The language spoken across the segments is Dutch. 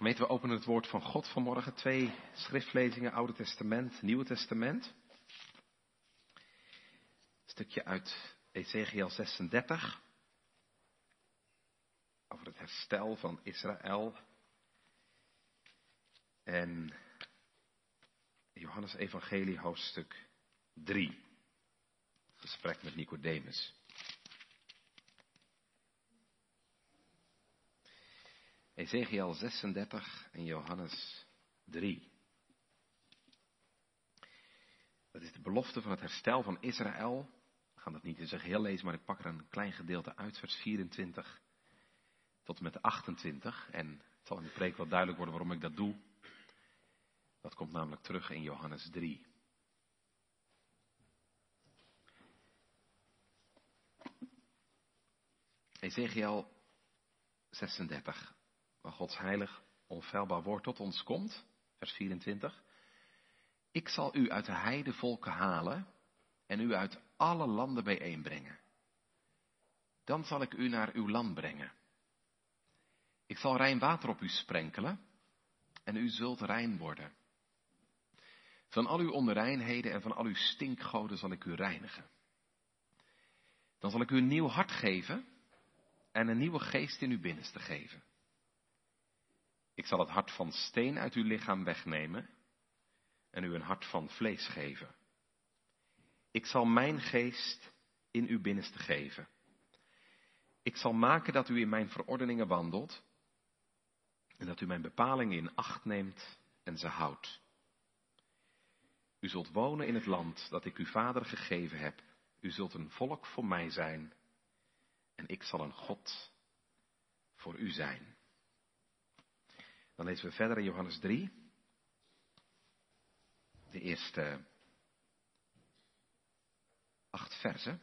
Gemeente, we openen het woord van God vanmorgen. Twee schriftlezingen, Oude Testament, Nieuwe Testament. Een stukje uit Ezekiel 36. Over het herstel van Israël. En Johannes Evangelie hoofdstuk 3. Gesprek met Nicodemus. Ezekiel 36 en Johannes 3. Dat is de belofte van het herstel van Israël. We gaan dat niet in zijn geheel lezen, maar ik pak er een klein gedeelte uit, vers 24 tot en met 28. En het zal in de preek wel duidelijk worden waarom ik dat doe. Dat komt namelijk terug in Johannes 3. Ezekiel 36 waar Gods heilig, onfeilbaar woord tot ons komt, vers 24. Ik zal u uit de heidevolken halen en u uit alle landen bijeenbrengen. Dan zal ik u naar uw land brengen. Ik zal rein water op u sprenkelen en u zult rein worden. Van al uw onreinheden en van al uw stinkgoden zal ik u reinigen. Dan zal ik u een nieuw hart geven en een nieuwe geest in uw binnenste geven. Ik zal het hart van steen uit uw lichaam wegnemen en u een hart van vlees geven. Ik zal mijn geest in uw binnenste geven. Ik zal maken dat u in mijn verordeningen wandelt en dat u mijn bepalingen in acht neemt en ze houdt. U zult wonen in het land dat ik uw vader gegeven heb. U zult een volk voor mij zijn en ik zal een God voor u zijn. Dan lezen we verder in Johannes 3. De eerste acht versen.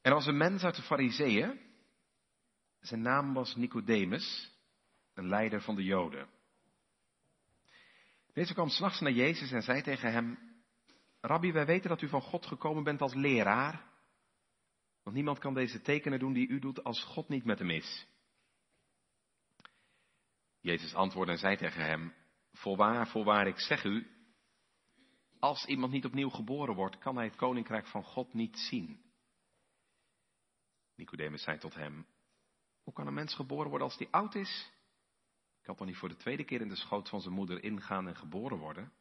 Er was een mens uit de Fariseeën. Zijn naam was Nicodemus, een leider van de Joden. Deze kwam s'nachts naar Jezus en zei tegen hem: Rabbi, wij weten dat u van God gekomen bent als leraar. Want niemand kan deze tekenen doen die u doet als God niet met hem is. Jezus antwoordde en zei tegen hem, voorwaar, voorwaar, ik zeg u, als iemand niet opnieuw geboren wordt, kan hij het koninkrijk van God niet zien. Nicodemus zei tot hem, hoe kan een mens geboren worden als hij oud is? Kan toch niet voor de tweede keer in de schoot van zijn moeder ingaan en geboren worden?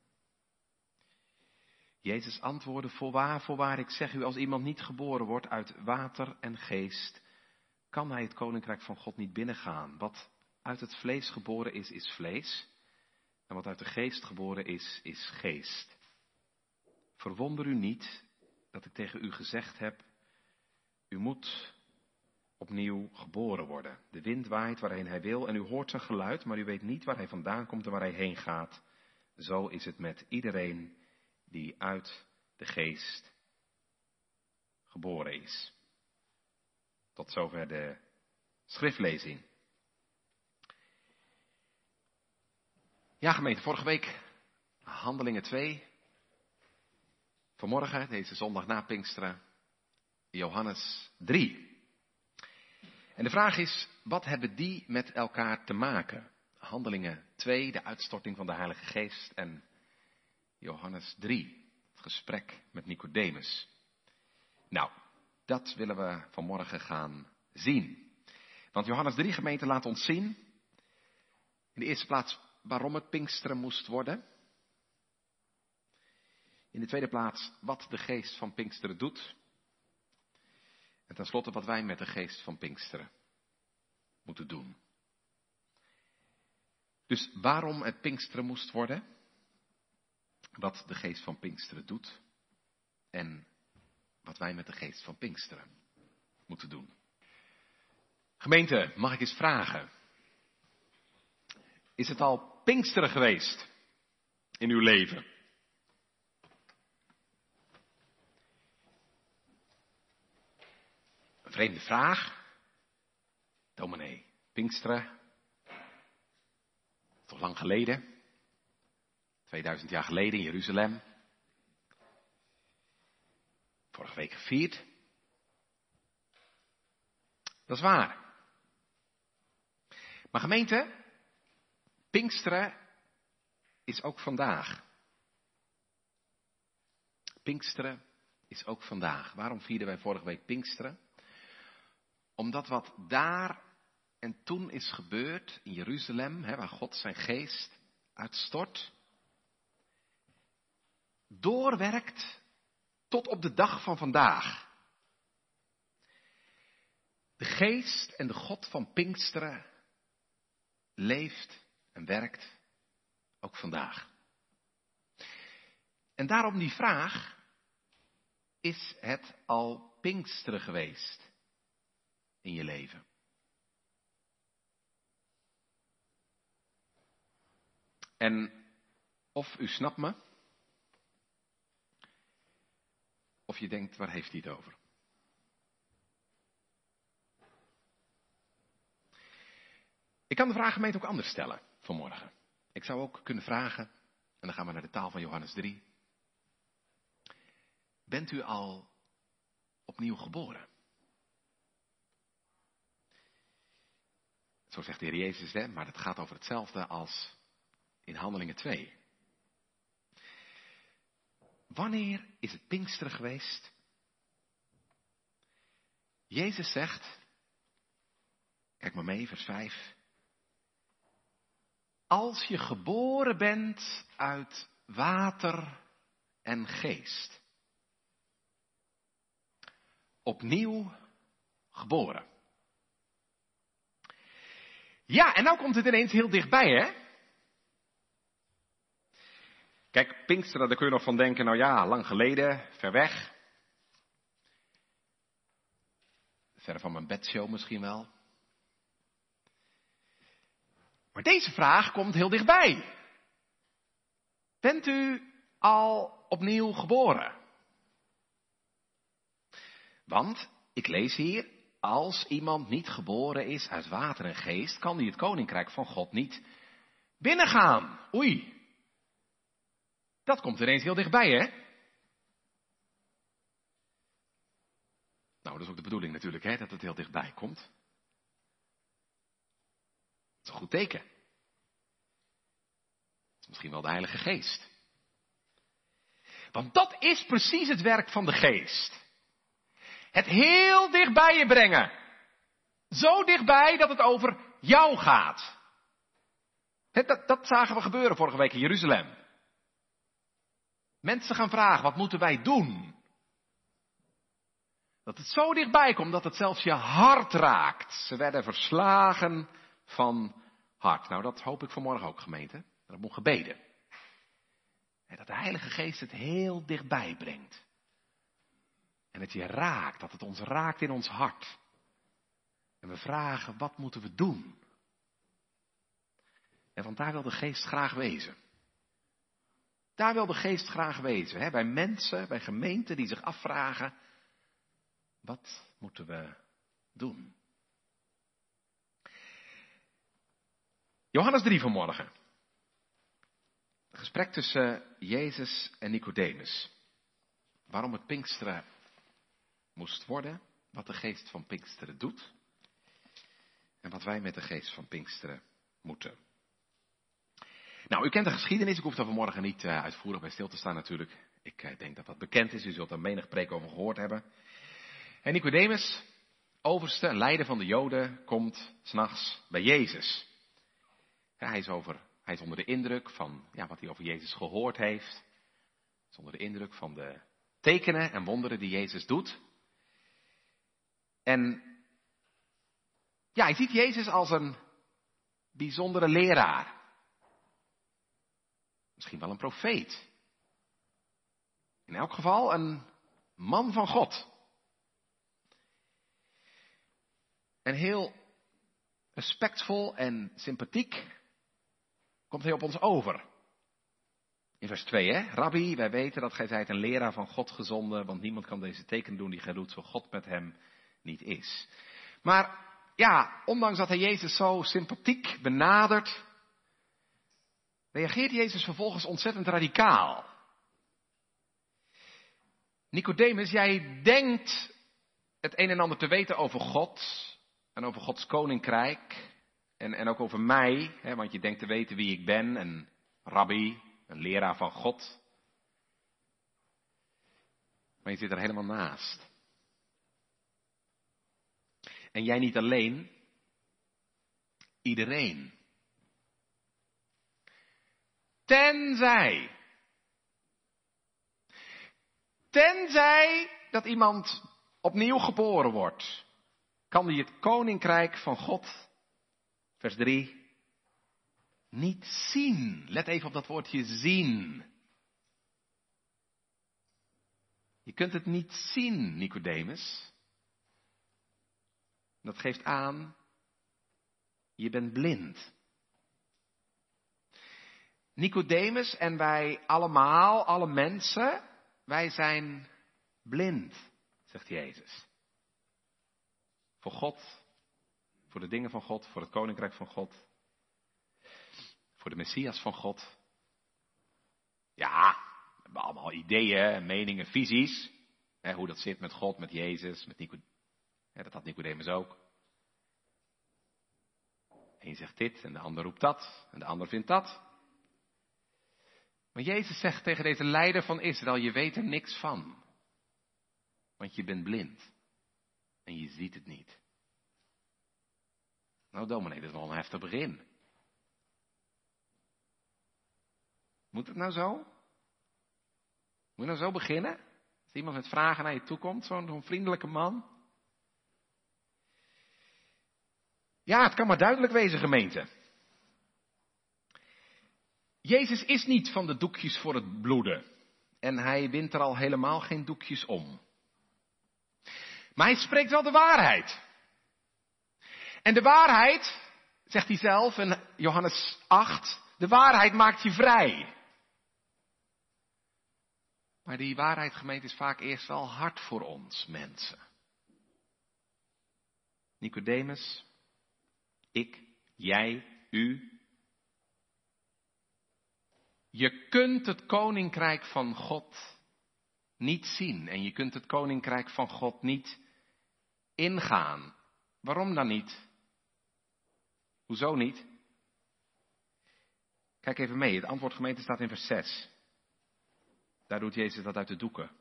Jezus antwoordde, voorwaar, voorwaar, ik zeg u, als iemand niet geboren wordt uit water en geest, kan hij het koninkrijk van God niet binnengaan. Wat uit het vlees geboren is, is vlees. En wat uit de geest geboren is, is geest. Verwonder u niet dat ik tegen u gezegd heb, u moet opnieuw geboren worden. De wind waait waarheen hij wil en u hoort zijn geluid, maar u weet niet waar hij vandaan komt en waar hij heen gaat. Zo is het met iedereen die uit de geest geboren is. Tot zover de schriftlezing. Ja, gemeente, vorige week Handelingen 2. Vanmorgen, deze zondag na Pinksteren, Johannes 3. En de vraag is, wat hebben die met elkaar te maken? Handelingen 2, de uitstorting van de Heilige Geest en Johannes 3, het gesprek met Nicodemus. Nou, dat willen we vanmorgen gaan zien. Want Johannes 3 gemeente laat ons zien, in de eerste plaats waarom het Pinksteren moest worden. In de tweede plaats wat de geest van Pinksteren doet. En tenslotte wat wij met de geest van Pinksteren moeten doen. Dus waarom het Pinksteren moest worden. Wat de geest van Pinksteren doet. En wat wij met de geest van Pinksteren moeten doen. Gemeente, mag ik eens vragen? Is het al Pinksteren geweest in uw leven? Een vreemde vraag. Dominee, Pinksteren. Toch lang geleden. 2000 jaar geleden in Jeruzalem. Vorige week gevierd. Dat is waar. Maar gemeente, Pinksteren is ook vandaag. Pinksteren is ook vandaag. Waarom vierden wij vorige week Pinksteren? Omdat wat daar en toen is gebeurd in Jeruzalem, hè, waar God zijn geest uitstort, doorwerkt tot op de dag van vandaag. De geest en de God van Pinksteren leeft en werkt ook vandaag. En daarom die vraag, is het al Pinksteren geweest in je leven? En of u snapt me, of je denkt, waar heeft hij het over? Ik kan de vraag gemeente ook anders stellen vanmorgen. Ik zou ook kunnen vragen, en dan gaan we naar de taal van Johannes 3. Bent u al opnieuw geboren? Zo zegt de Heer Jezus, hè, maar het gaat over hetzelfde als in Handelingen 2. Wanneer is het Pinksteren geweest? Jezus zegt, kijk maar mee, vers 5. Als je geboren bent uit water en geest. Opnieuw geboren. Ja, en nou komt het ineens heel dichtbij, hè? Kijk, Pinksteren, daar kun je nog van denken, nou ja, lang geleden, ver weg. Ver van mijn bedshow misschien wel. Maar deze vraag komt heel dichtbij. Bent u al opnieuw geboren? Want, ik lees hier, als iemand niet geboren is uit water en geest, kan hij het koninkrijk van God niet binnengaan. Oei, dat komt ineens heel dichtbij, hè? Nou, dat is ook de bedoeling natuurlijk, hè, dat het heel dichtbij komt. Is een goed teken. Misschien wel de Heilige Geest. Want dat is precies het werk van de Geest. Het heel dichtbij je brengen. Zo dichtbij dat het over jou gaat. dat, dat zagen we gebeuren vorige week in Jeruzalem. Mensen gaan vragen, wat moeten wij doen? Dat het zo dichtbij komt dat het zelfs je hart raakt. Ze werden verslagen van hart. Nou, dat hoop ik vanmorgen ook, gemeente. Dat moet gebeden. En dat de Heilige Geest het heel dichtbij brengt. En het je raakt, dat het ons raakt in ons hart. En we vragen, wat moeten we doen? En want daar wil de Geest graag wezen. Daar wil de geest graag wezen. Hè? Bij mensen, bij gemeenten die zich afvragen, wat moeten we doen? Johannes 3 vanmorgen. Een gesprek tussen Jezus en Nicodemus. Waarom het Pinksteren moest worden, wat de geest van Pinksteren doet en wat wij met de geest van Pinksteren moeten. Nou, u kent de geschiedenis. Ik hoef daar vanmorgen niet uh, uitvoerig bij stil te staan natuurlijk. Ik uh, denk dat dat bekend is. U zult er menig preek over gehoord hebben. En Nicodemus, overste, leider van de Joden, komt s'nachts bij Jezus. Hij, is over, hij onder de indruk van ja, wat hij over Jezus gehoord heeft. Hij is onder de indruk van de tekenen en wonderen die Jezus doet. En ja, hij ziet Jezus als een bijzondere leraar. Misschien wel een profeet. In elk geval een man van God. En heel respectvol en sympathiek komt hij op ons over. In vers 2, hè? Rabbi, wij weten dat gij zijt een leraar van God gezonden, want niemand kan deze teken doen die gij doet, zo God met hem niet is. Maar ja, ondanks dat hij Jezus zo sympathiek benadert, reageert Jezus vervolgens ontzettend radicaal. Nicodemus, jij denkt het een en ander te weten over God en over Gods koninkrijk En, en ook over mij, hè, want je denkt te weten wie ik ben, een rabbi, een leraar van God. Maar je zit er helemaal naast. En jij niet alleen, iedereen. Tenzij. Tenzij dat iemand opnieuw geboren wordt, kan hij het koninkrijk van God, vers 3, niet zien. Let even op dat woordje zien. Je kunt het niet zien, Nicodemus. Dat geeft aan, je bent blind. Nicodemus en wij allemaal, alle mensen, wij zijn blind, zegt Jezus. Voor God, voor de dingen van God, voor het koninkrijk van God, voor de Messias van God. Ja, we hebben allemaal ideeën, meningen, visies. Hè, hoe dat zit met God, met Jezus, met Nicodemus. dat had Nicodemus ook. Eén zegt dit en de ander roept dat en de ander vindt dat. Maar Jezus zegt tegen deze leider van Israël, je weet er niks van. Want je bent blind. En je ziet het niet. Nou dominee, dat is wel een heftig begin. Moet het nou zo? Moet je nou zo beginnen? Als iemand met vragen naar je toe komt, zo'n vriendelijke man. Ja, het kan maar duidelijk wezen, gemeente. Jezus is niet van de doekjes voor het bloeden. En hij wint er al helemaal geen doekjes om. Maar hij spreekt wel de waarheid. En de waarheid, zegt hij zelf in Johannes 8, de waarheid maakt je vrij. Maar die waarheid, gemeente, is vaak eerst wel hard voor ons mensen. Nicodemus, ik, jij, u. Je kunt het koninkrijk van God niet zien en je kunt het koninkrijk van God niet ingaan. Waarom dan niet? Hoezo niet? Kijk even mee, het antwoord gemeente staat in vers 6. Daar doet Jezus dat uit de doeken.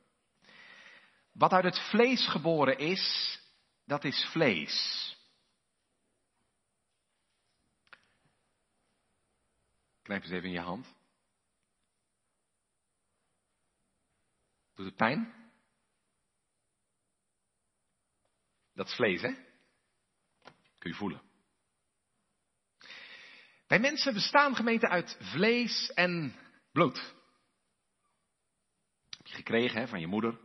Wat uit het vlees geboren is, dat is vlees. Knijp eens even in je hand. Doet het pijn? Dat is vlees, hè? Kun je voelen. Wij mensen bestaan gemeente uit vlees en bloed. Heb je gekregen hè, van je moeder.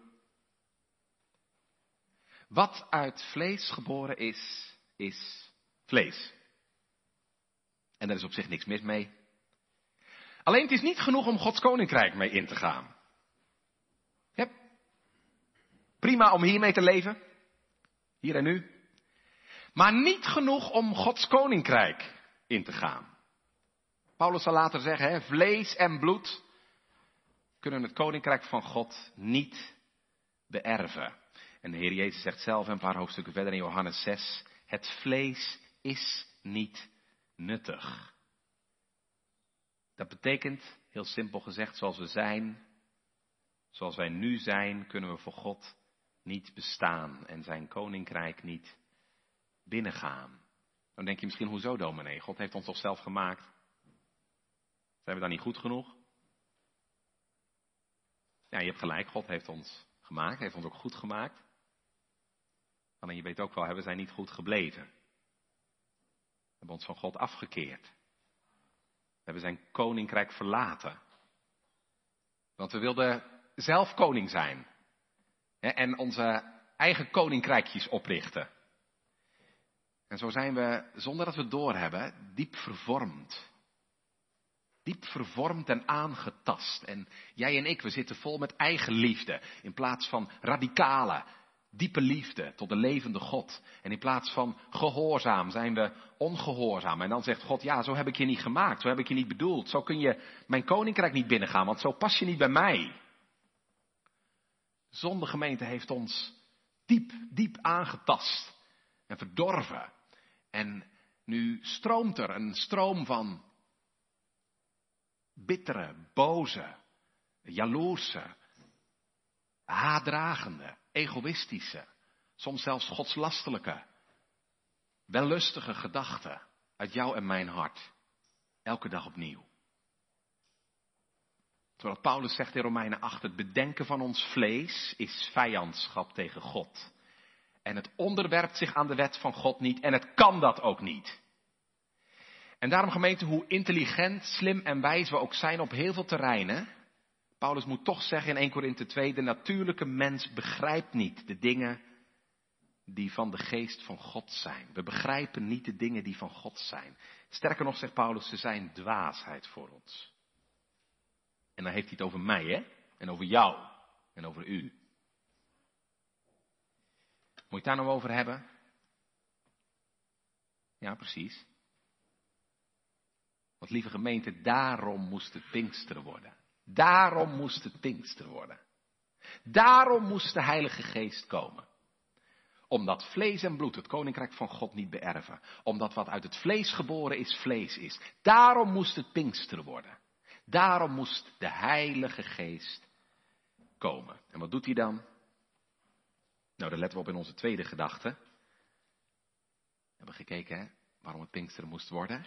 Wat uit vlees geboren is, is vlees. En daar is op zich niks mis mee. Alleen het is niet genoeg om Gods koninkrijk mee in te gaan. Ja. Prima om hiermee te leven. Hier en nu. Maar niet genoeg om Gods koninkrijk in te gaan. Paulus zal later zeggen, hè, vlees en bloed kunnen het koninkrijk van God niet beërven. En de Heer Jezus zegt zelf een paar hoofdstukken verder in Johannes 6, het vlees is niet nuttig. Dat betekent, heel simpel gezegd, zoals we zijn, zoals wij nu zijn, kunnen we voor God niet bestaan en zijn koninkrijk niet binnengaan. Dan denk je misschien, hoezo dominee? God heeft ons toch zelf gemaakt? Zijn we dan niet goed genoeg? Ja, je hebt gelijk, God heeft ons gemaakt, heeft ons ook goed gemaakt. Alleen je weet ook wel, we zijn niet goed gebleven. We hebben ons van God afgekeerd. We hebben zijn koninkrijk verlaten. Want we wilden zelf koning zijn. En onze eigen koninkrijkjes oprichten. En zo zijn we, zonder dat we het doorhebben, diep vervormd. Diep vervormd en aangetast. En jij en ik, we zitten vol met eigen liefde. In plaats van radicale, diepe liefde tot de levende God. En in plaats van gehoorzaam zijn we ongehoorzaam. En dan zegt God, ja, zo heb ik je niet gemaakt, zo heb ik je niet bedoeld. Zo kun je mijn koninkrijk niet binnengaan, want zo pas je niet bij mij. Zonde gemeente heeft ons diep, diep aangetast en verdorven. En Nu stroomt er een stroom van bittere, boze, jaloerse, haatdragende, egoïstische, soms zelfs godslastelijke, wellustige gedachten uit jou en mijn hart. Elke dag opnieuw. Terwijl Paulus zegt in Romeinen 8, het bedenken van ons vlees is vijandschap tegen God. En het onderwerpt zich aan de wet van God niet en het kan dat ook niet. En daarom gemeente, hoe intelligent, slim en wijs we ook zijn op heel veel terreinen. Paulus moet toch zeggen in 1 Korinthe 2, de natuurlijke mens begrijpt niet de dingen die van de geest van God zijn. We begrijpen niet de dingen die van God zijn. Sterker nog, zegt Paulus, ze zijn dwaasheid voor ons. En dan heeft hij het over mij, hè? En over jou. En over u. Moet je het daar nou over hebben? Ja, precies. Want lieve gemeente, daarom moest het Pinksteren worden. Daarom moest het Pinksteren worden. Daarom moest de Heilige Geest komen. Omdat vlees en bloed het koninkrijk van God niet beërven. Omdat wat uit het vlees geboren is, vlees is. Daarom moest het Pinksteren worden. Daarom moest de Heilige Geest komen. En wat doet hij dan? Nou, daar letten we op in onze tweede gedachte. We hebben gekeken hè, waarom het Pinksteren moest worden.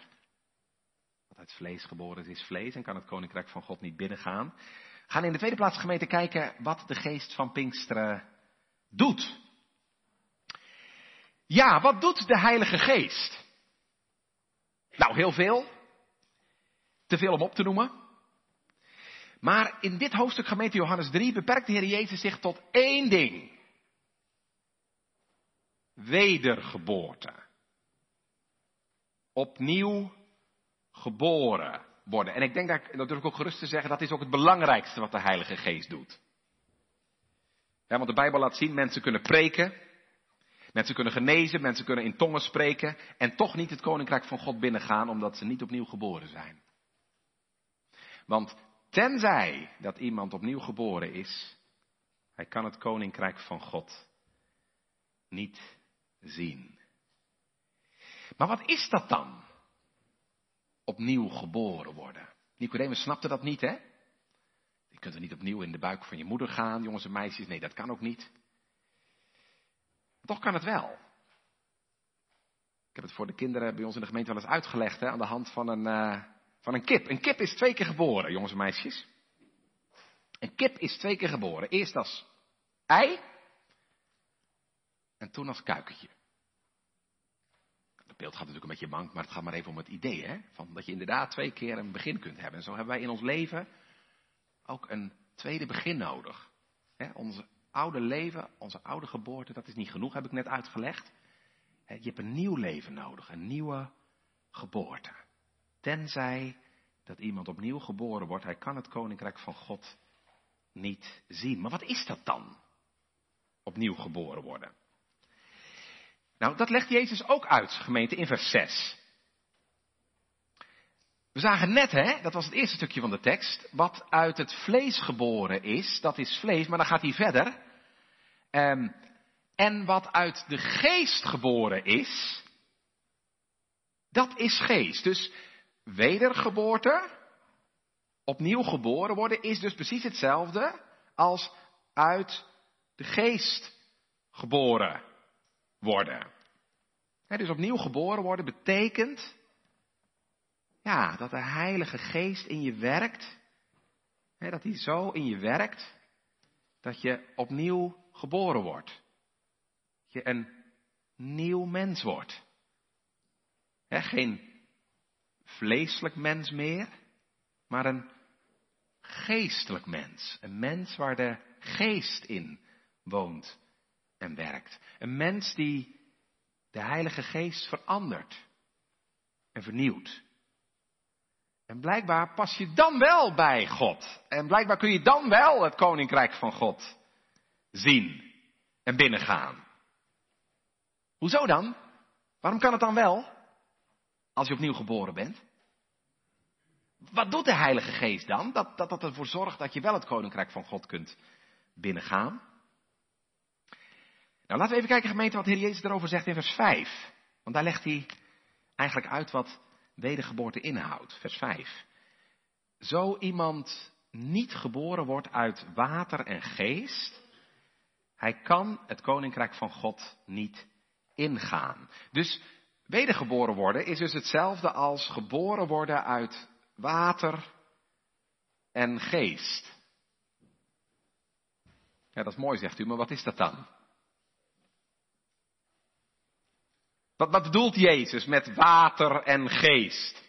Uit vlees geboren is, is vlees en kan het koninkrijk van God niet binnengaan. We gaan in de tweede plaats gemeente kijken wat de geest van Pinksteren doet. Ja, wat doet de Heilige Geest? Nou, heel veel. Te veel om op te noemen. Maar in dit hoofdstuk gemeente Johannes 3 beperkt de Heer Jezus zich tot één ding. Wedergeboorte. Opnieuw geboren worden. En ik denk dat, dat durf ik ook gerust te zeggen, dat is ook het belangrijkste wat de Heilige Geest doet. Ja, want de Bijbel laat zien, mensen kunnen preken, mensen kunnen genezen, mensen kunnen in tongen spreken en toch niet het koninkrijk van God binnengaan omdat ze niet opnieuw geboren zijn. Want tenzij dat iemand opnieuw geboren is, hij kan het koninkrijk van God niet zien. Maar wat is dat dan? Opnieuw geboren worden. Nicodemus snapte dat niet, hè? Je kunt er niet opnieuw in de buik van je moeder gaan, jongens en meisjes. Nee, dat kan ook niet. Toch kan het wel. Ik heb het voor de kinderen bij ons in de gemeente wel eens uitgelegd, hè, aan de hand van een, uh, van een kip. Een kip is twee keer geboren, jongens en meisjes. Een kip is twee keer geboren. Eerst als ei en toen als kuikentje beeld gaat natuurlijk een beetje mank, maar het gaat maar even om het idee, hè? Van dat je inderdaad twee keer een begin kunt hebben. En zo hebben wij in ons leven ook een tweede begin nodig. Hè? Onze oude leven, onze oude geboorte, dat is niet genoeg, heb ik net uitgelegd. Je hebt een nieuw leven nodig, een nieuwe geboorte. Tenzij dat iemand opnieuw geboren wordt, hij kan het koninkrijk van God niet zien. Maar wat is dat dan? Opnieuw geboren worden. Nou, dat legt Jezus ook uit, gemeente, in vers 6. We zagen net, hè, dat was het eerste stukje van de tekst, wat uit het vlees geboren is, dat is vlees, maar dan gaat hij verder. Um, en wat uit de geest geboren is, dat is geest. Dus wedergeboorte, opnieuw geboren worden, is dus precies hetzelfde als uit de geest geboren worden. dus opnieuw geboren worden betekent ja, dat de Heilige Geest in je werkt. dat hij zo in je werkt dat je opnieuw geboren wordt. Dat je een nieuw mens wordt. geen vleeselijk mens meer, maar een geestelijk mens. Een mens waar de geest in woont en werkt. Een mens die de Heilige Geest verandert en vernieuwt. En blijkbaar pas je dan wel bij God. En blijkbaar kun je dan wel het koninkrijk van God zien en binnengaan. Hoezo dan? Waarom kan het dan wel? Als je opnieuw geboren bent. Wat doet de Heilige Geest dan? Dat, dat dat ervoor zorgt dat je wel het koninkrijk van God kunt binnengaan. Nou, laten we even kijken, gemeente, wat Heer Jezus erover zegt in vers 5. Want daar legt hij eigenlijk uit wat wedergeboorte inhoudt. Vers 5. Zo iemand niet geboren wordt uit water en geest, hij kan het koninkrijk van God niet ingaan. Dus wedergeboren worden is dus hetzelfde als geboren worden uit water en geest. Ja, dat is mooi, zegt u, maar wat is dat dan? Wat, bedoelt Jezus met water en geest?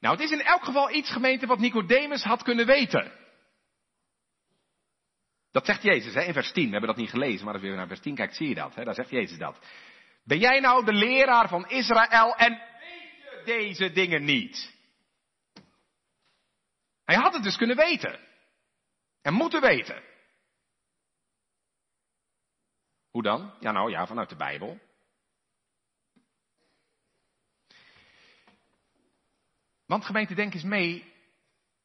Nou, het is in elk geval iets, gemeente, wat Nicodemus had kunnen weten. Dat zegt Jezus hè, in vers 10. We hebben dat niet gelezen, maar als je weer naar vers 10 kijkt, zie je dat. Hè? Daar zegt Jezus dat. Ben jij nou de leraar van Israël en weet je deze dingen niet? Hij had het dus kunnen weten. En moeten weten. Hoe dan? Ja, nou ja, vanuit de Bijbel. Want gemeente, denk eens mee.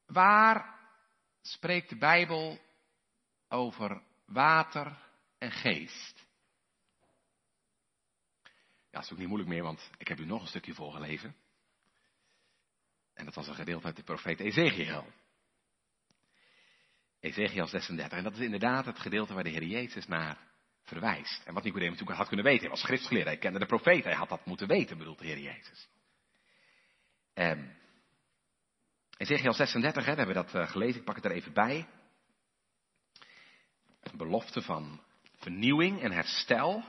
Waar spreekt de Bijbel over water en geest? Ja, dat is ook niet moeilijk meer, want ik heb u nog een stukje voorgelezen. En dat was een gedeelte uit de profeet Ezekiel. Ezekiel 36. En dat is inderdaad het gedeelte waar de Heer Jezus naar verwijst. En wat Nicodemus natuurlijk had kunnen weten. Hij was schriftgeleerde, hij kende de profeet, hij had dat moeten weten, bedoelt de Heer Jezus. Um, Ezekiel 36, hè, we dat uh, gelezen, ik pak het er even bij. Een belofte van vernieuwing en herstel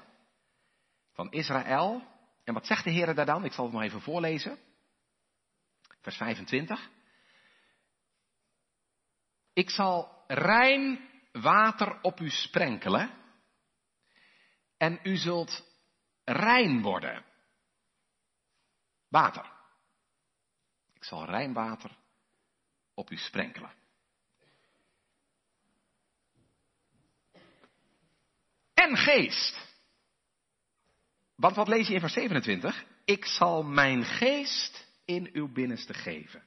van Israël. En wat zegt de Heer daar dan? Ik zal het maar even voorlezen. Vers 25. Ik zal rein water op u sprenkelen en u zult rein worden. Water. Ik zal rein water op u sprenkelen. En geest. Want wat lees je in vers 27? Ik zal mijn geest in uw binnenste geven.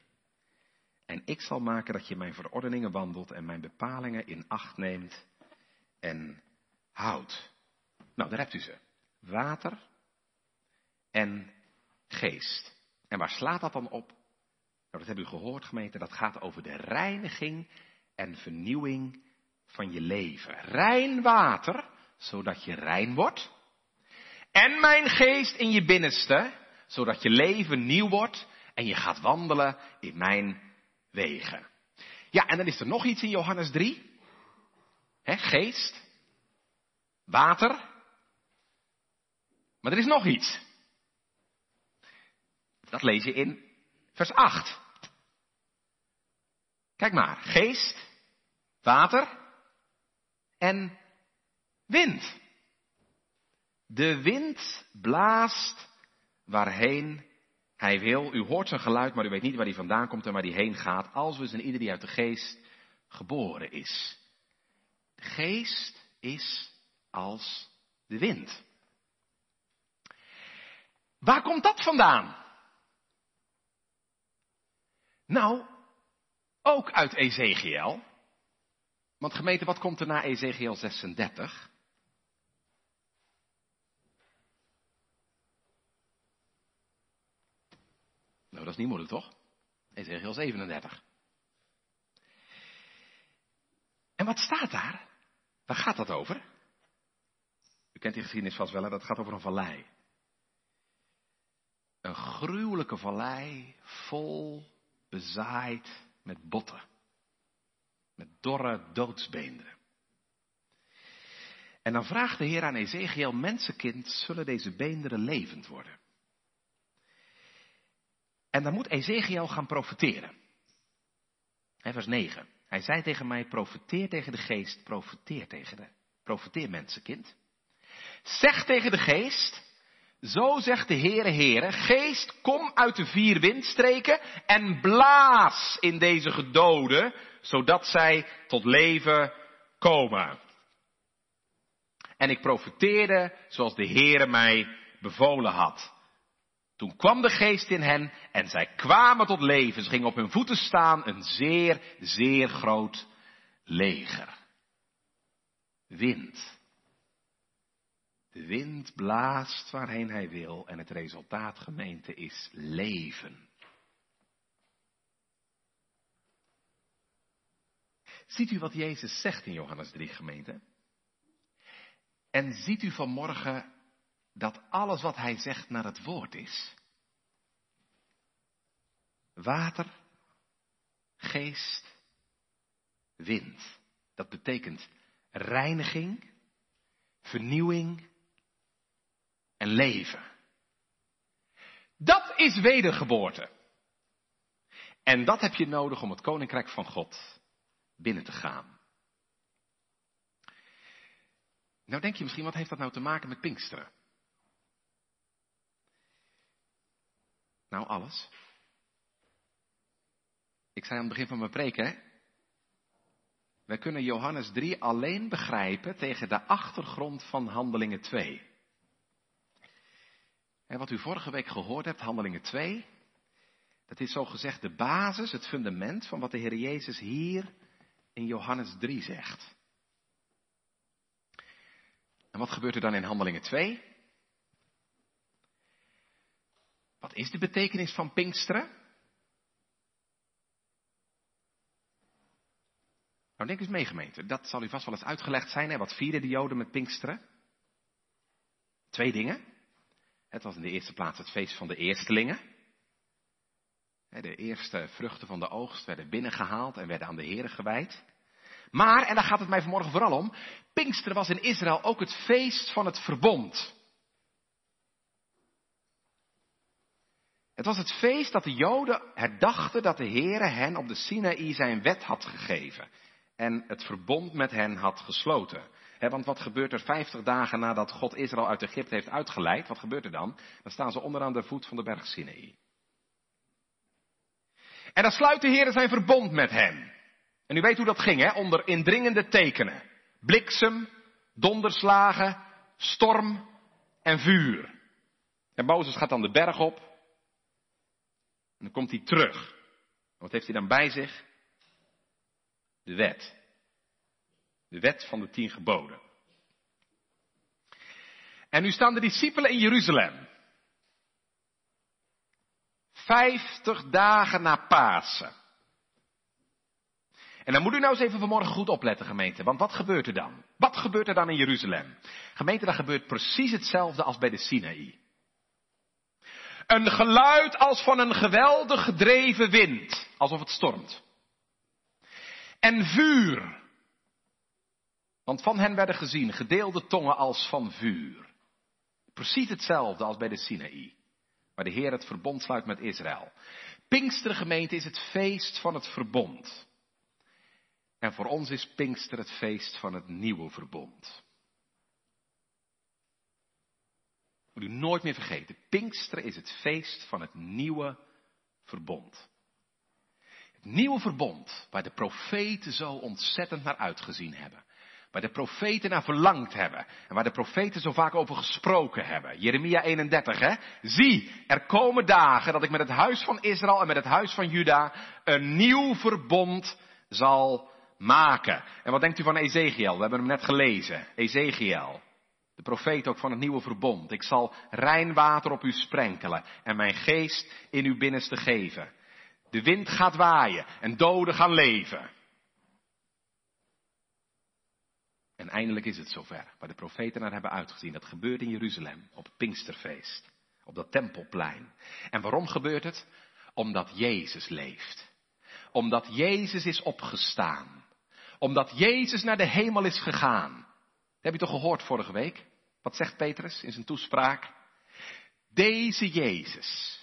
En ik zal maken dat je mijn verordeningen wandelt en mijn bepalingen in acht neemt en houdt. Nou, daar hebt u ze. Water en geest. En waar slaat dat dan op? Nou, dat hebben u gehoord, gemeente. Dat gaat over de reiniging en vernieuwing van je leven. Rein water, zodat je rein wordt. En mijn geest in je binnenste, zodat je leven nieuw wordt en je gaat wandelen in mijn wegen. Ja, en dan is er nog iets in Johannes 3. He, geest, water. Maar er is nog iets. Dat lees je in vers 8. Kijk maar, geest, water en wind. De wind blaast waarheen hij wil. U hoort zijn geluid, maar u weet niet waar hij vandaan komt en waar hij heen gaat. Als we zijn ieder die uit de geest geboren is. De geest is als de wind. Waar komt dat vandaan? Nou, ook uit Ezekiel. Want gemeente, wat komt er na Ezekiel 36? Nou, dat is niet moeilijk, toch? Ezekiel 37. En wat staat daar? Waar gaat dat over? U kent die geschiedenis vast wel, dat gaat over een vallei. Een gruwelijke vallei, vol, bezaaid met botten. Met dorre doodsbeenderen. En dan vraagt de Heer aan Ezekiel, mensenkind, zullen deze beenderen levend worden? En dan moet Ezekiel gaan profeteren. vers 9. Hij zei tegen mij, profeteer tegen de geest, profeteer tegen de, profeteer mensenkind. Zeg tegen de geest, zo zegt de Heere Heere, geest, kom uit de vier windstreken en blaas in deze gedoden, zodat zij tot leven komen. En ik profeteerde zoals de Heere mij bevolen had. Toen kwam de geest in hen en zij kwamen tot leven. Ze gingen op hun voeten staan, een zeer, zeer groot leger. Wind. De wind blaast waarheen hij wil en het resultaat, gemeente, is leven. Ziet u wat Jezus zegt in Johannes 3, gemeente? En ziet u vanmorgen dat alles wat hij zegt naar het woord is? Water, geest, wind. Dat betekent reiniging, vernieuwing en leven. Dat is wedergeboorte. En dat heb je nodig om het koninkrijk van God binnen te gaan. Nou denk je misschien, wat heeft dat nou te maken met Pinksteren? Nou, alles. Ik zei aan het begin van mijn preek, hè? Wij kunnen Johannes 3 alleen begrijpen tegen de achtergrond van Handelingen 2. En wat u vorige week gehoord hebt, Handelingen 2, dat is zo gezegd de basis, het fundament van wat de Heer Jezus hier in Johannes 3 zegt. En wat gebeurt er dan in Handelingen 2? Wat is de betekenis van Pinksteren? Nou, denk eens mee, gemeente. Dat zal u vast wel eens uitgelegd zijn. Hè? Wat vierden de Joden met Pinksteren? Twee dingen. Het was in de eerste plaats het feest van de eerstelingen. De eerste vruchten van de oogst werden binnengehaald en werden aan de Heeren gewijd. Maar, en daar gaat het mij vanmorgen vooral om, Pinksteren was in Israël ook het feest van het verbond. Het was het feest dat de Joden herdachten dat de Heere hen op de Sinaï zijn wet had gegeven en het verbond met hen had gesloten. Want wat gebeurt er vijftig dagen nadat God Israël uit Egypte heeft uitgeleid? Wat gebeurt er dan? Dan staan ze onderaan de voet van de berg Sinaï. En dan sluit de Heer zijn verbond met hen. En u weet hoe dat ging, hè? Onder indringende tekenen. Bliksem, donderslagen, storm en vuur. En Mozes gaat dan de berg op. En dan komt hij terug. Wat heeft hij dan bij zich? De wet. De wet van de tien geboden. En nu staan de discipelen in Jeruzalem. Vijftig dagen na Pasen. En dan moet u nou eens even vanmorgen goed opletten, gemeente. Want wat gebeurt er dan? Wat gebeurt er dan in Jeruzalem? Gemeente, dat gebeurt precies hetzelfde als bij de Sinaï. Een geluid als van een geweldig gedreven wind. Alsof het stormt. En vuur. Want van hen werden gezien gedeelde tongen als van vuur. Precies hetzelfde als bij de Sinaï. Waar de Heer het verbond sluit met Israël. gemeente is het feest van het verbond. En voor ons is Pinkster het feest van het nieuwe verbond. Moet u nooit meer vergeten. Pinkster is het feest van het nieuwe verbond. Het nieuwe verbond waar de profeten zo ontzettend naar uitgezien hebben. Waar de profeten naar verlangd hebben. En waar de profeten zo vaak over gesproken hebben. Jeremia 31, hè. Zie, er komen dagen dat ik met het huis van Israël en met het huis van Juda een nieuw verbond zal maken. En wat denkt u van Ezekiel? We hebben hem net gelezen. Ezekiel. De profeet ook van het nieuwe verbond. Ik zal rein water op u sprenkelen en mijn geest in uw binnenste geven. De wind gaat waaien en doden gaan leven. En eindelijk is het zover, waar de profeten naar hebben uitgezien. Dat gebeurt in Jeruzalem, op het Pinksterfeest, op dat tempelplein. En waarom gebeurt het? Omdat Jezus leeft. Omdat Jezus is opgestaan omdat Jezus naar de hemel is gegaan. Heb je toch gehoord vorige week? Wat zegt Petrus in zijn toespraak? Deze Jezus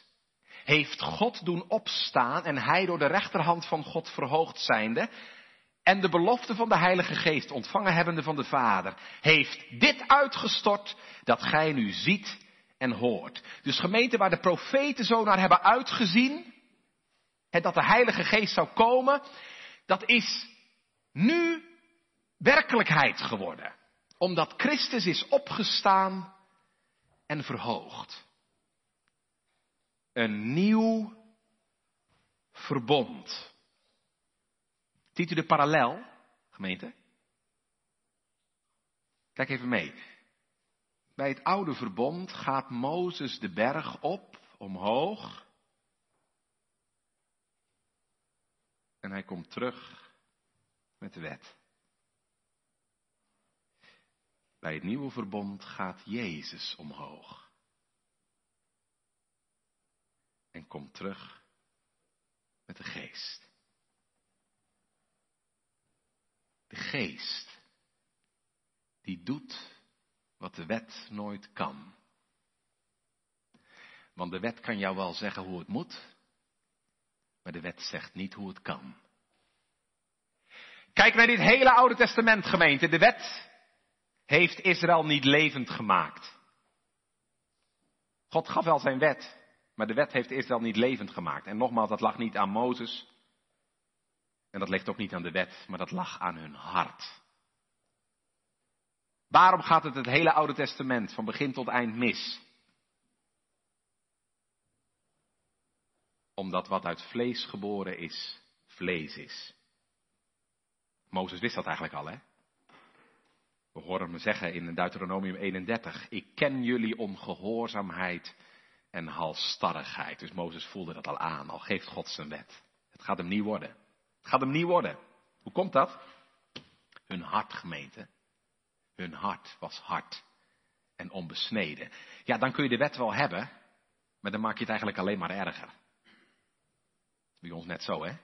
heeft God doen opstaan en hij door de rechterhand van God verhoogd zijnde en de belofte van de Heilige Geest ontvangen hebbende van de Vader, heeft dit uitgestort dat gij nu ziet en hoort. Dus gemeente waar de profeten zo naar hebben uitgezien, en dat de Heilige Geest zou komen, dat is nu werkelijkheid geworden. Omdat Christus is opgestaan en verhoogd. Een nieuw verbond. Ziet u de parallel, gemeente? Kijk even mee. Bij het oude verbond gaat Mozes de berg op, omhoog. En hij komt terug met de wet. Bij het nieuwe verbond gaat Jezus omhoog. En komt terug met de geest. De geest die doet wat de wet nooit kan. Want de wet kan jou wel zeggen hoe het moet, maar de wet zegt niet hoe het kan. Kijk naar dit hele Oude Testament gemeente. De wet heeft Israël niet levend gemaakt. God gaf wel zijn wet, maar de wet heeft Israël niet levend gemaakt. En nogmaals, dat lag niet aan Mozes. En dat ligt ook niet aan de wet, maar dat lag aan hun hart. Waarom gaat het het hele Oude Testament van begin tot eind mis? Omdat wat uit vlees geboren is, vlees is. Mozes wist dat eigenlijk al, hè? We horen hem zeggen in Deuteronomium 31, ik ken jullie ongehoorzaamheid en halstarrigheid. Dus Mozes voelde dat al aan, al geeft God zijn wet. Het gaat hem niet worden. Het gaat hem niet worden. Hoe komt dat? Hun hart, gemeente. Hun hart was hard en onbesneden. Ja, dan kun je de wet wel hebben, maar dan maak je het eigenlijk alleen maar erger. Bij ons net zo, hè?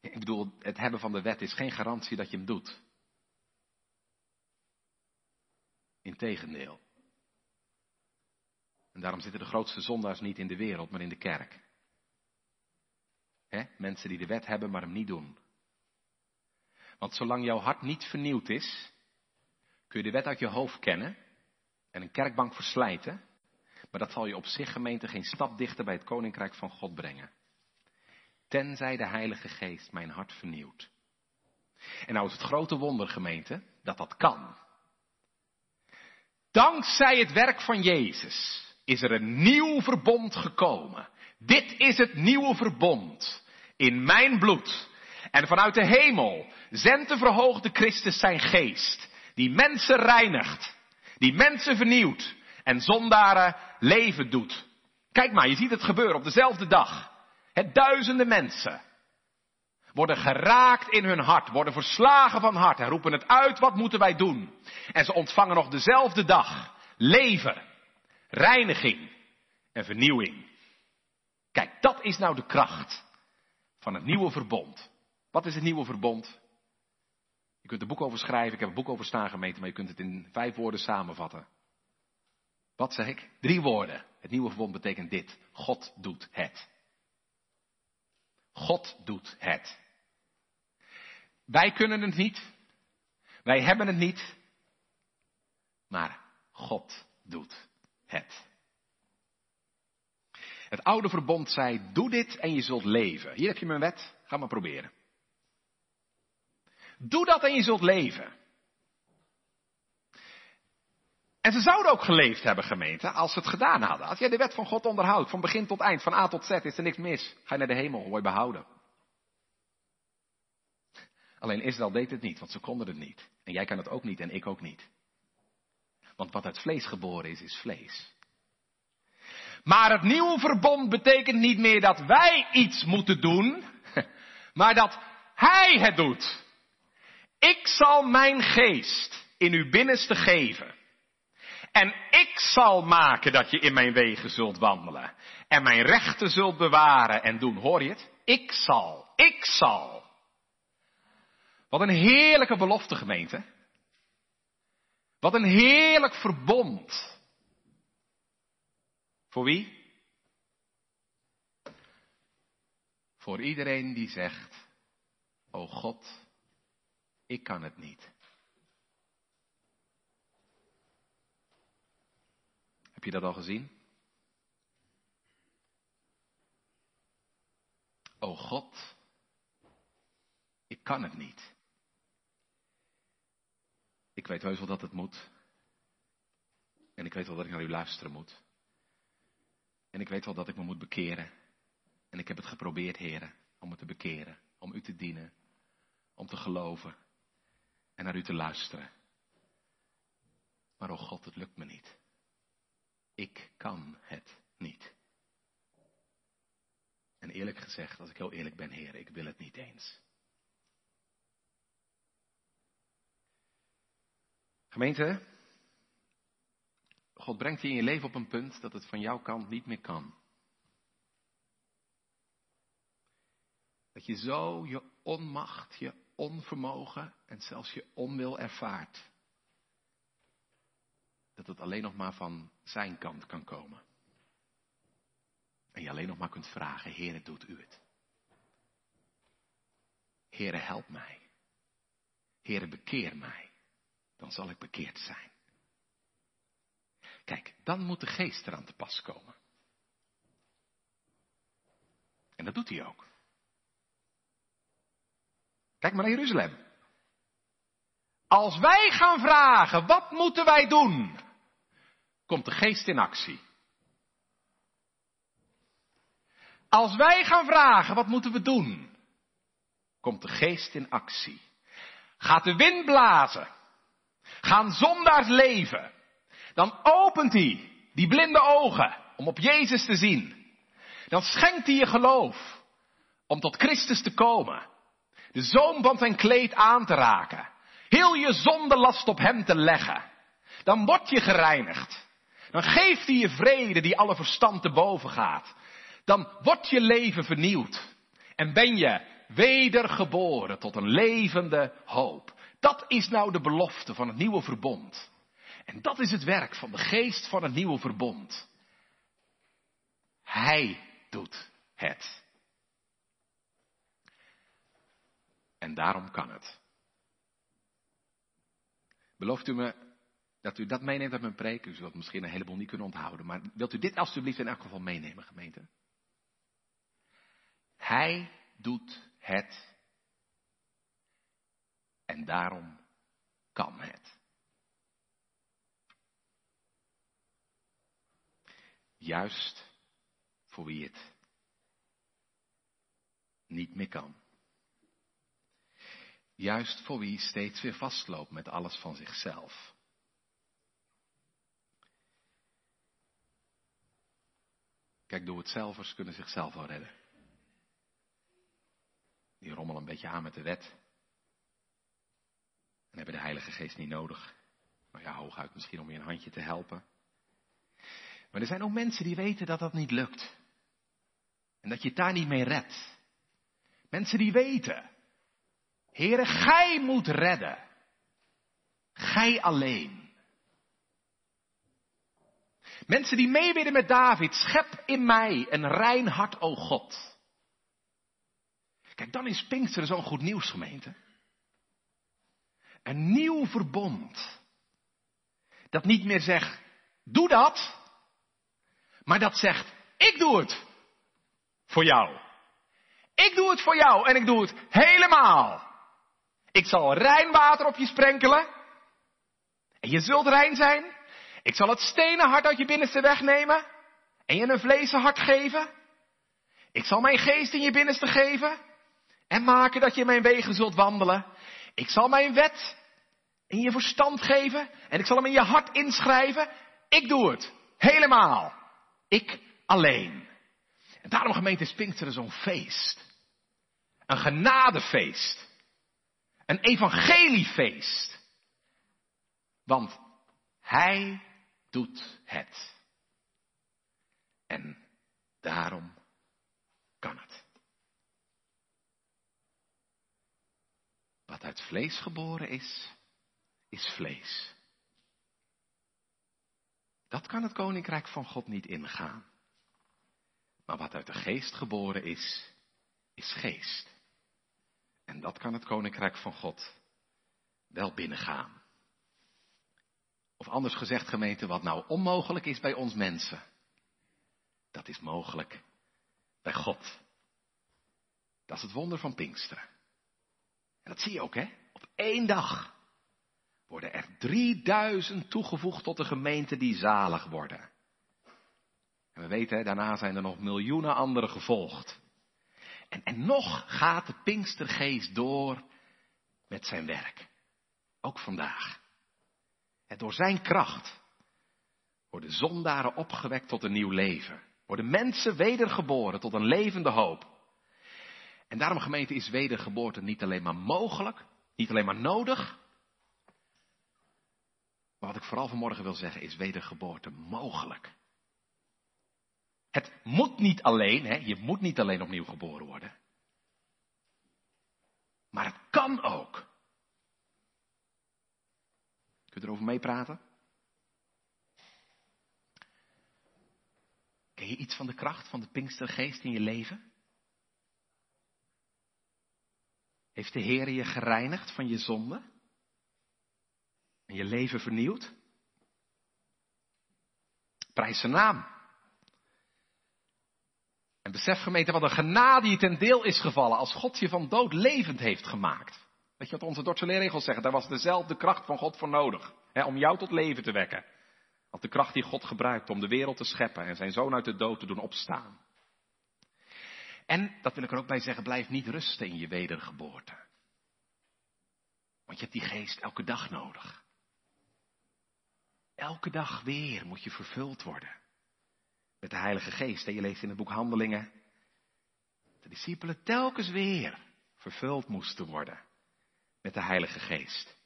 Ik bedoel, het hebben van de wet is geen garantie dat je hem doet. Integendeel. En daarom zitten de grootste zondaars niet in de wereld, maar in de kerk. Mensen die de wet hebben, maar hem niet doen. Want zolang jouw hart niet vernieuwd is, kun je de wet uit je hoofd kennen en een kerkbank verslijten, maar dat zal je op zich gemeente geen stap dichter bij het koninkrijk van God brengen. Tenzij de Heilige Geest mijn hart vernieuwt. En nou is het grote wonder gemeente dat dat kan. Dankzij het werk van Jezus is er een nieuw verbond gekomen. Dit is het nieuwe verbond in mijn bloed. En vanuit de hemel zendt de verhoogde Christus zijn geest, die mensen reinigt, die mensen vernieuwt en zondaren leven doet. Kijk maar, je ziet het gebeuren op dezelfde dag. Het duizenden mensen worden geraakt in hun hart, worden verslagen van hart en roepen het uit, wat moeten wij doen? En ze ontvangen nog dezelfde dag leven, reiniging en vernieuwing. Kijk, dat is nou de kracht van het nieuwe verbond. Wat is het nieuwe verbond? Je kunt er boek over schrijven, ik heb een boek over staan gemeten, maar je kunt het in vijf woorden samenvatten. Wat zeg ik? Drie woorden. Het nieuwe verbond betekent dit. God doet het. God doet het. Wij kunnen het niet. Wij hebben het niet. Maar God doet het. Het oude verbond zei, doe dit en je zult leven. Hier heb je mijn wet, ga maar proberen. Doe dat en je zult leven. En ze zouden ook geleefd hebben, gemeente, als ze het gedaan hadden. Als jij de wet van God onderhoudt, van begin tot eind, van A tot Z, is er niks mis. Ga je naar de hemel, word je behouden. Alleen Israël deed het niet, want ze konden het niet. En jij kan het ook niet en ik ook niet. Want wat uit vlees geboren is, is vlees. Maar het nieuwe verbond betekent niet meer dat wij iets moeten doen, maar dat Hij het doet. Ik zal mijn geest in uw binnenste geven. En ik zal maken dat je in mijn wegen zult wandelen. En mijn rechten zult bewaren en doen. Hoor je het? Ik zal. Ik zal. Wat een heerlijke belofte gemeente. Wat een heerlijk verbond. Voor wie? Voor iedereen die zegt, o God, ik kan het niet. Heb je dat al gezien? O God, ik kan het niet. Ik weet heus wel dat het moet. En ik weet wel dat ik naar u luisteren moet. En ik weet wel dat ik me moet bekeren. En ik heb het geprobeerd, heren, om me te bekeren, om u te dienen, om te geloven en naar u te luisteren. maar oh God, het lukt me niet. Ik kan het niet. En eerlijk gezegd, als ik heel eerlijk ben, Heer, ik wil het niet eens. Gemeente, God brengt je in je leven op een punt dat het van jouw kant niet meer kan. Dat je zo je onmacht, je onvermogen en zelfs je onwil ervaart. Dat het alleen nog maar van zijn kant kan komen. En je alleen nog maar kunt vragen, Heere, doet u het? Heere, help mij. Heere, bekeer mij. Dan zal ik bekeerd zijn. Kijk, dan moet de geest eraan te pas komen. En dat doet hij ook. Kijk maar naar Jeruzalem. Als wij gaan vragen, wat moeten wij doen? Komt de geest in actie. Als wij gaan vragen, wat moeten we doen? Komt de geest in actie. Gaat de wind blazen. Gaan zondaars leven. Dan opent hij die blinde ogen om op Jezus te zien. Dan schenkt hij je geloof om tot Christus te komen. De zoom van zijn kleed aan te raken. Heel je zonde last op hem te leggen. Dan word je gereinigd. Dan geeft hij je vrede die alle verstand te boven gaat. Dan wordt je leven vernieuwd. En ben je wedergeboren tot een levende hoop. Dat is nou de belofte van het nieuwe verbond. En dat is het werk van de geest van het nieuwe verbond. Hij doet het. En daarom kan het. Belooft u me dat u dat meeneemt uit mijn preek? U zult misschien een heleboel niet kunnen onthouden. Maar wilt u dit alstublieft in elk geval meenemen, gemeente? Hij doet het. En daarom kan het. Juist voor wie het niet meer kan. Juist voor wie steeds weer vastloopt met alles van zichzelf. Kijk, door het zelvers kunnen zichzelf wel redden. Die rommelen een beetje aan met de wet. En hebben de Heilige Geest niet nodig. Nou ja, hooguit misschien om je een handje te helpen. Maar er zijn ook mensen die weten dat dat niet lukt. En dat je het daar niet mee redt. Mensen die weten. Heere, gij moet redden. Gij alleen. Mensen die meebidden met David, schep in mij een rein hart, o God. Kijk, dan is Pinksteren zo'n goed nieuws, gemeente. Een nieuw verbond. Dat niet meer zegt, doe dat. Maar dat zegt, ik doe het. Voor jou. Ik doe het voor jou en ik doe het helemaal. Ik zal rein water op je sprenkelen. En je zult rein zijn. Ik zal het stenen hart uit je binnenste wegnemen. En je een vlezen hart geven. Ik zal mijn geest in je binnenste geven. En maken dat je mijn wegen zult wandelen. Ik zal mijn wet in je verstand geven. En ik zal hem in je hart inschrijven. Ik doe het. Helemaal. Ik alleen. En daarom gemeente is Pinksteren zo'n feest. Een genadefeest. Een evangeliefeest. Want hij doet het. En daarom kan het. Wat uit vlees geboren is, is vlees. Dat kan het koninkrijk van God niet ingaan. Maar wat uit de geest geboren is, is geest. En dat kan het koninkrijk van God wel binnengaan. Of anders gezegd, gemeente, wat nou onmogelijk is bij ons mensen, dat is mogelijk bij God. Dat is het wonder van Pinksteren. En dat zie je ook, hè? Op één dag worden er 3000 toegevoegd tot de gemeente die zalig worden. En we weten, daarna zijn er nog miljoenen anderen gevolgd. En, en nog gaat de Pinkstergeest door met zijn werk. Ook vandaag. En door zijn kracht worden zondaren opgewekt tot een nieuw leven. Worden mensen wedergeboren tot een levende hoop. En daarom gemeente is wedergeboorte niet alleen maar mogelijk, niet alleen maar nodig. Maar wat ik vooral vanmorgen wil zeggen is wedergeboorte mogelijk. Het moet niet alleen, hè, je moet niet alleen opnieuw geboren worden. Maar het kan ook. Kunt u erover meepraten? Ken je iets van de kracht van de Pinkstergeest in je leven? Heeft de Heer je gereinigd van je zonde? En je leven vernieuwd? Prijs zijn naam. En besef gemeente wat een genade je ten deel is gevallen als God je van dood levend heeft gemaakt. Weet je wat onze Dordtse leerregels zeggen? Daar was dezelfde kracht van God voor nodig. Hè, om jou tot leven te wekken. Want de kracht die God gebruikt om de wereld te scheppen en zijn zoon uit de dood te doen opstaan. En, dat wil ik er ook bij zeggen, blijf niet rusten in je wedergeboorte. Want je hebt die geest elke dag nodig. Elke dag weer moet je vervuld worden met de Heilige Geest. En je leest in het boek Handelingen. De discipelen telkens weer vervuld moesten worden met de Heilige Geest.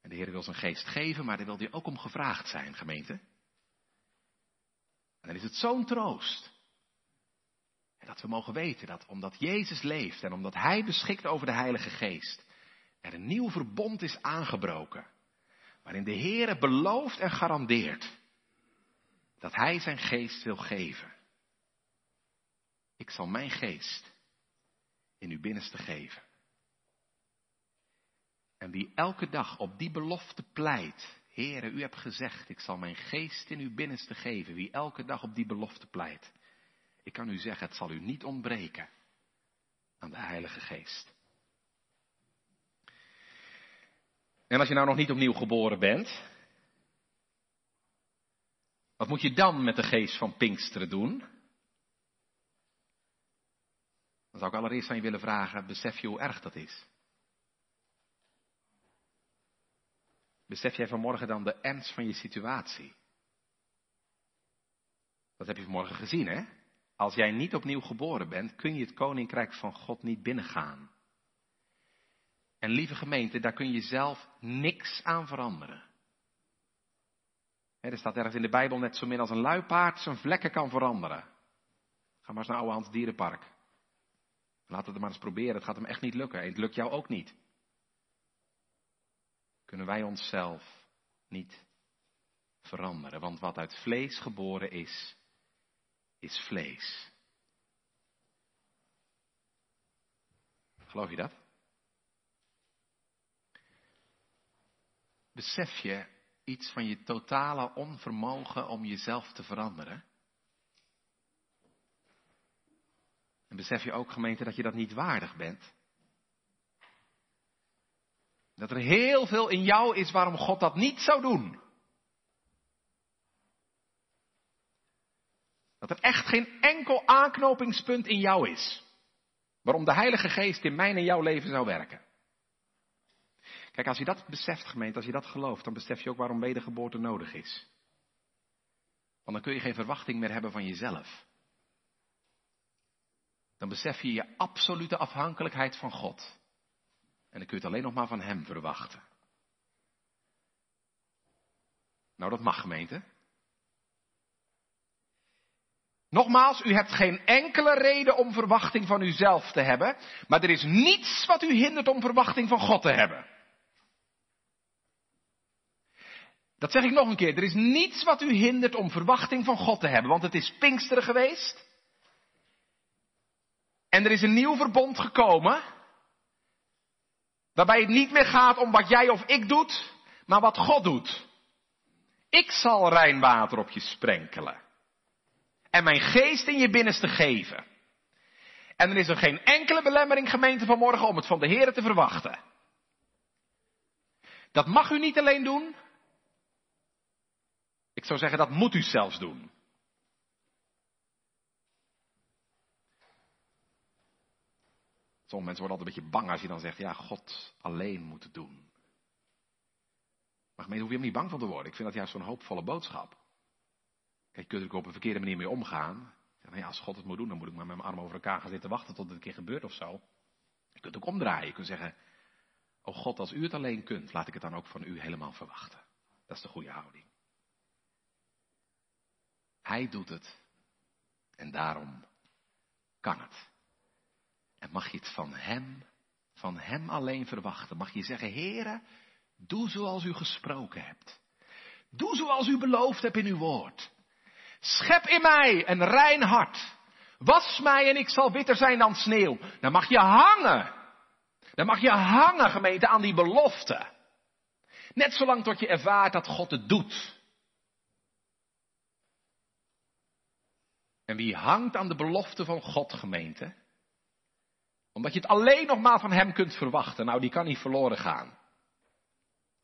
En de Heer wil zijn geest geven, maar daar wil hij ook om gevraagd zijn, gemeente. En dan is het zo'n troost. En dat we mogen weten dat omdat Jezus leeft en omdat Hij beschikt over de Heilige Geest, er een nieuw verbond is aangebroken. Waarin de Heer belooft en garandeert dat Hij zijn geest wil geven. Ik zal mijn geest in uw binnenste geven. En wie elke dag op die belofte pleit, Heere, u hebt gezegd, ik zal mijn geest in uw binnenste geven. Wie elke dag op die belofte pleit, ik kan u zeggen, het zal u niet ontbreken aan de Heilige Geest. En als je nou nog niet opnieuw geboren bent, wat moet je dan met de geest van Pinksteren doen? Dan zou ik allereerst aan je willen vragen, besef je hoe erg dat is? Besef jij vanmorgen dan de ernst van je situatie? Dat heb je vanmorgen gezien, hè? Als jij niet opnieuw geboren bent, kun je het koninkrijk van God niet binnengaan. En lieve gemeente, daar kun je zelf niks aan veranderen. er staat ergens in de Bijbel net zo min als een luipaard zijn vlekken kan veranderen. Ga maar eens naar Oude Hans Dierenpark. Laat het maar eens proberen, het gaat hem echt niet lukken. En het lukt jou ook niet. Kunnen wij onszelf niet veranderen. Want wat uit vlees geboren is, is vlees. Geloof je dat? Besef je iets van je totale onvermogen om jezelf te veranderen? En besef je ook, gemeente, dat je dat niet waardig bent? Dat er heel veel in jou is waarom God dat niet zou doen. Dat er echt geen enkel aanknopingspunt in jou is. Waarom de Heilige Geest in mijn en jouw leven zou werken. Kijk, als je dat beseft, gemeente, als je dat gelooft, dan besef je ook waarom wedergeboorte nodig is. Want dan kun je geen verwachting meer hebben van jezelf. Dan besef je je absolute afhankelijkheid van God. En dan kun je het alleen nog maar van Hem verwachten. Nou, dat mag, gemeente. Nogmaals, u hebt geen enkele reden om verwachting van uzelf te hebben, maar er is niets wat u hindert om verwachting van God te hebben. Dat zeg ik nog een keer. Er is niets wat u hindert om verwachting van God te hebben, want het is Pinksteren geweest. En er is een nieuw verbond gekomen. Waarbij het niet meer gaat om wat jij of ik doet, maar wat God doet. Ik zal rein water op je sprenkelen. En mijn geest in je binnenste geven. En er is er geen enkele belemmering gemeente vanmorgen om het van de Heer te verwachten. Dat mag u niet alleen doen. Ik zou zeggen, dat moet u zelfs doen. Sommige mensen worden altijd een beetje bang als je dan zegt, ja, God alleen moet het doen. Maar gemeente, hoef je hem niet bang van te worden. Ik vind dat juist zo'n hoopvolle boodschap. Kijk, je kunt er op een verkeerde manier mee omgaan. Nou ja, als God het moet doen, dan moet ik maar met mijn armen over elkaar gaan zitten wachten tot het een keer gebeurt of zo. Je kunt ook omdraaien. Je kunt zeggen, oh God, als u het alleen kunt, laat ik het dan ook van u helemaal verwachten. Dat is de goede houding. Hij doet het. En daarom kan het. En mag je het van Hem, van Hem alleen verwachten. Mag je zeggen, Heere, doe zoals u gesproken hebt. Doe zoals u beloofd hebt in uw woord. Schep in mij een rein hart. Was mij en ik zal witter zijn dan sneeuw. Dan mag je hangen. Dan mag je hangen, gemeente, aan die belofte. Net zolang tot je ervaart dat God het doet. En wie hangt aan de belofte van God, gemeente? Omdat je het alleen nog maar van Hem kunt verwachten. Nou, die kan niet verloren gaan.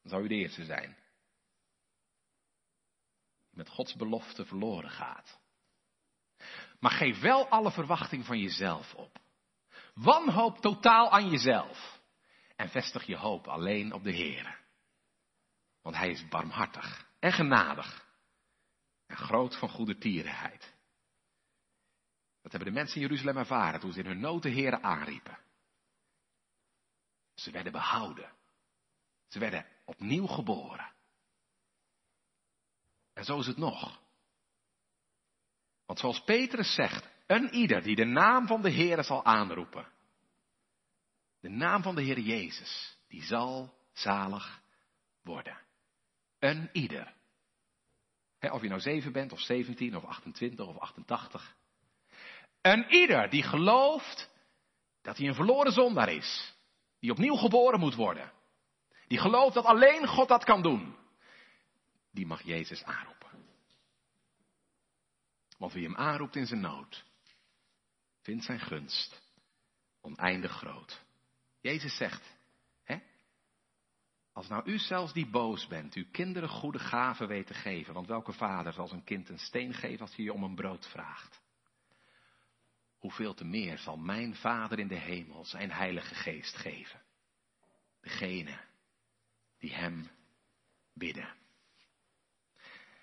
Dan zou u de eerste zijn. Die met Gods belofte verloren gaat. Maar geef wel alle verwachting van jezelf op. Wanhoop totaal aan jezelf. En vestig je hoop alleen op de Heer. Want Hij is barmhartig en genadig. En groot van goede tierenheid. Dat hebben de mensen in Jeruzalem ervaren toen ze in hun nood de Heren aanriepen. Ze werden behouden. Ze werden opnieuw geboren. En zo is het nog. Want zoals Petrus zegt, een ieder die de naam van de Heer zal aanroepen. De naam van de Heer Jezus, die zal zalig worden. Een ieder. of je nou zeven bent, of 17, of 28, of 88. Een ieder die gelooft dat hij een verloren zondaar is. Die opnieuw geboren moet worden. Die gelooft dat alleen God dat kan doen. Die mag Jezus aanroepen. Want wie hem aanroept in zijn nood, vindt zijn gunst oneindig groot. Jezus zegt, hè, als nou u zelfs die boos bent, uw kinderen goede gaven weet te geven, want welke vader zal zijn kind een steen geven als hij je om een brood vraagt? Hoeveel te meer zal mijn Vader in de hemel zijn Heilige Geest geven. Degene die Hem bidden.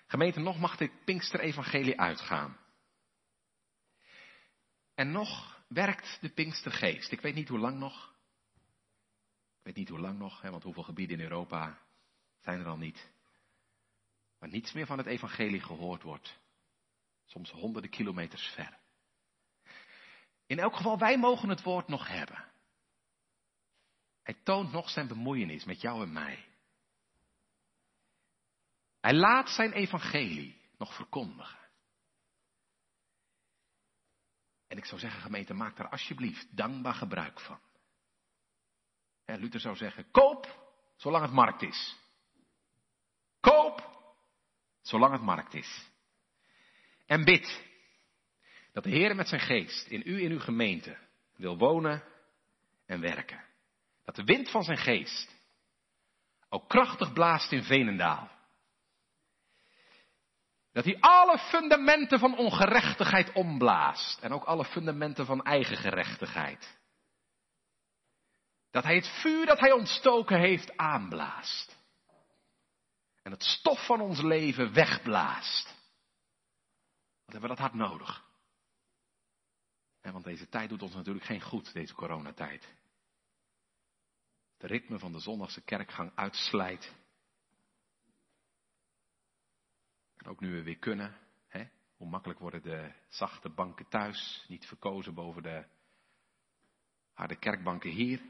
Gemeente, nog mag dit Pinkster-evangelie uitgaan. En nog werkt de Pinkstergeest. Ik weet niet hoe lang nog. Ik weet niet hoe lang nog, hè, want hoeveel gebieden in Europa zijn er al niet. Waar niets meer van het evangelie gehoord wordt. Soms honderden kilometers ver. In elk geval, wij mogen het woord nog hebben. Hij toont nog zijn bemoeienis met jou en mij. Hij laat zijn evangelie nog verkondigen. En ik zou zeggen, gemeente, maak daar alsjeblieft dankbaar gebruik van. Luther zou zeggen, koop zolang het markt is. Koop zolang het markt is. En bid dat de Heer met zijn geest in u in uw gemeente wil wonen en werken. Dat de wind van zijn geest ook krachtig blaast in Venendaal. Dat hij alle fundamenten van ongerechtigheid omblaast en ook alle fundamenten van eigen gerechtigheid. Dat hij het vuur dat hij ontstoken heeft aanblaast. En het stof van ons leven wegblaast. Wat hebben we dat hard nodig? Want deze tijd doet ons natuurlijk geen goed, deze coronatijd. De ritme van de zondagse kerkgang uitslijt. En ook nu we weer kunnen, hè, hoe makkelijk worden de zachte banken thuis niet verkozen boven de harde kerkbanken hier.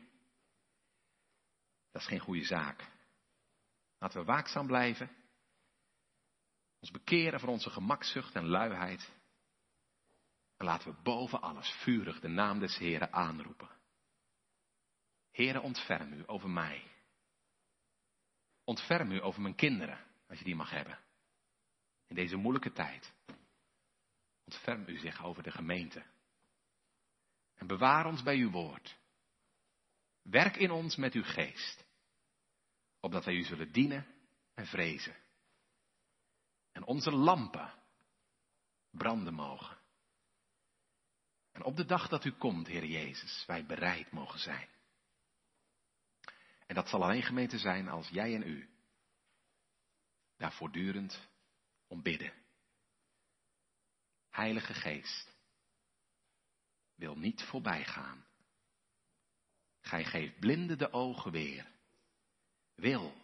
Dat is geen goede zaak. Laten we waakzaam blijven. Ons bekeren van onze gemakzucht en luiheid. En laten we boven alles vurig de naam des Heren aanroepen. Heren, ontferm u over mij. Ontferm u over mijn kinderen, als je die mag hebben. In deze moeilijke tijd. Ontferm u zich over de gemeente. En bewaar ons bij uw woord. Werk in ons met uw geest. Opdat wij u zullen dienen en vrezen. En onze lampen branden mogen. En op de dag dat u komt, Heer Jezus, wij bereid mogen zijn. En dat zal alleen gemeente zijn als jij en u daar voortdurend om bidden. Heilige Geest wil niet voorbij gaan. Gij geeft blinden de ogen weer. Wil,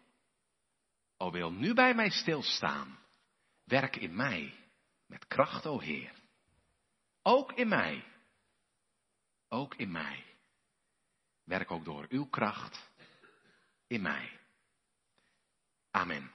o wil nu bij mij stilstaan. Werk in mij met kracht, o Heer. Ook in mij. Ook in mij. Werk ook door uw kracht in mij. Amen.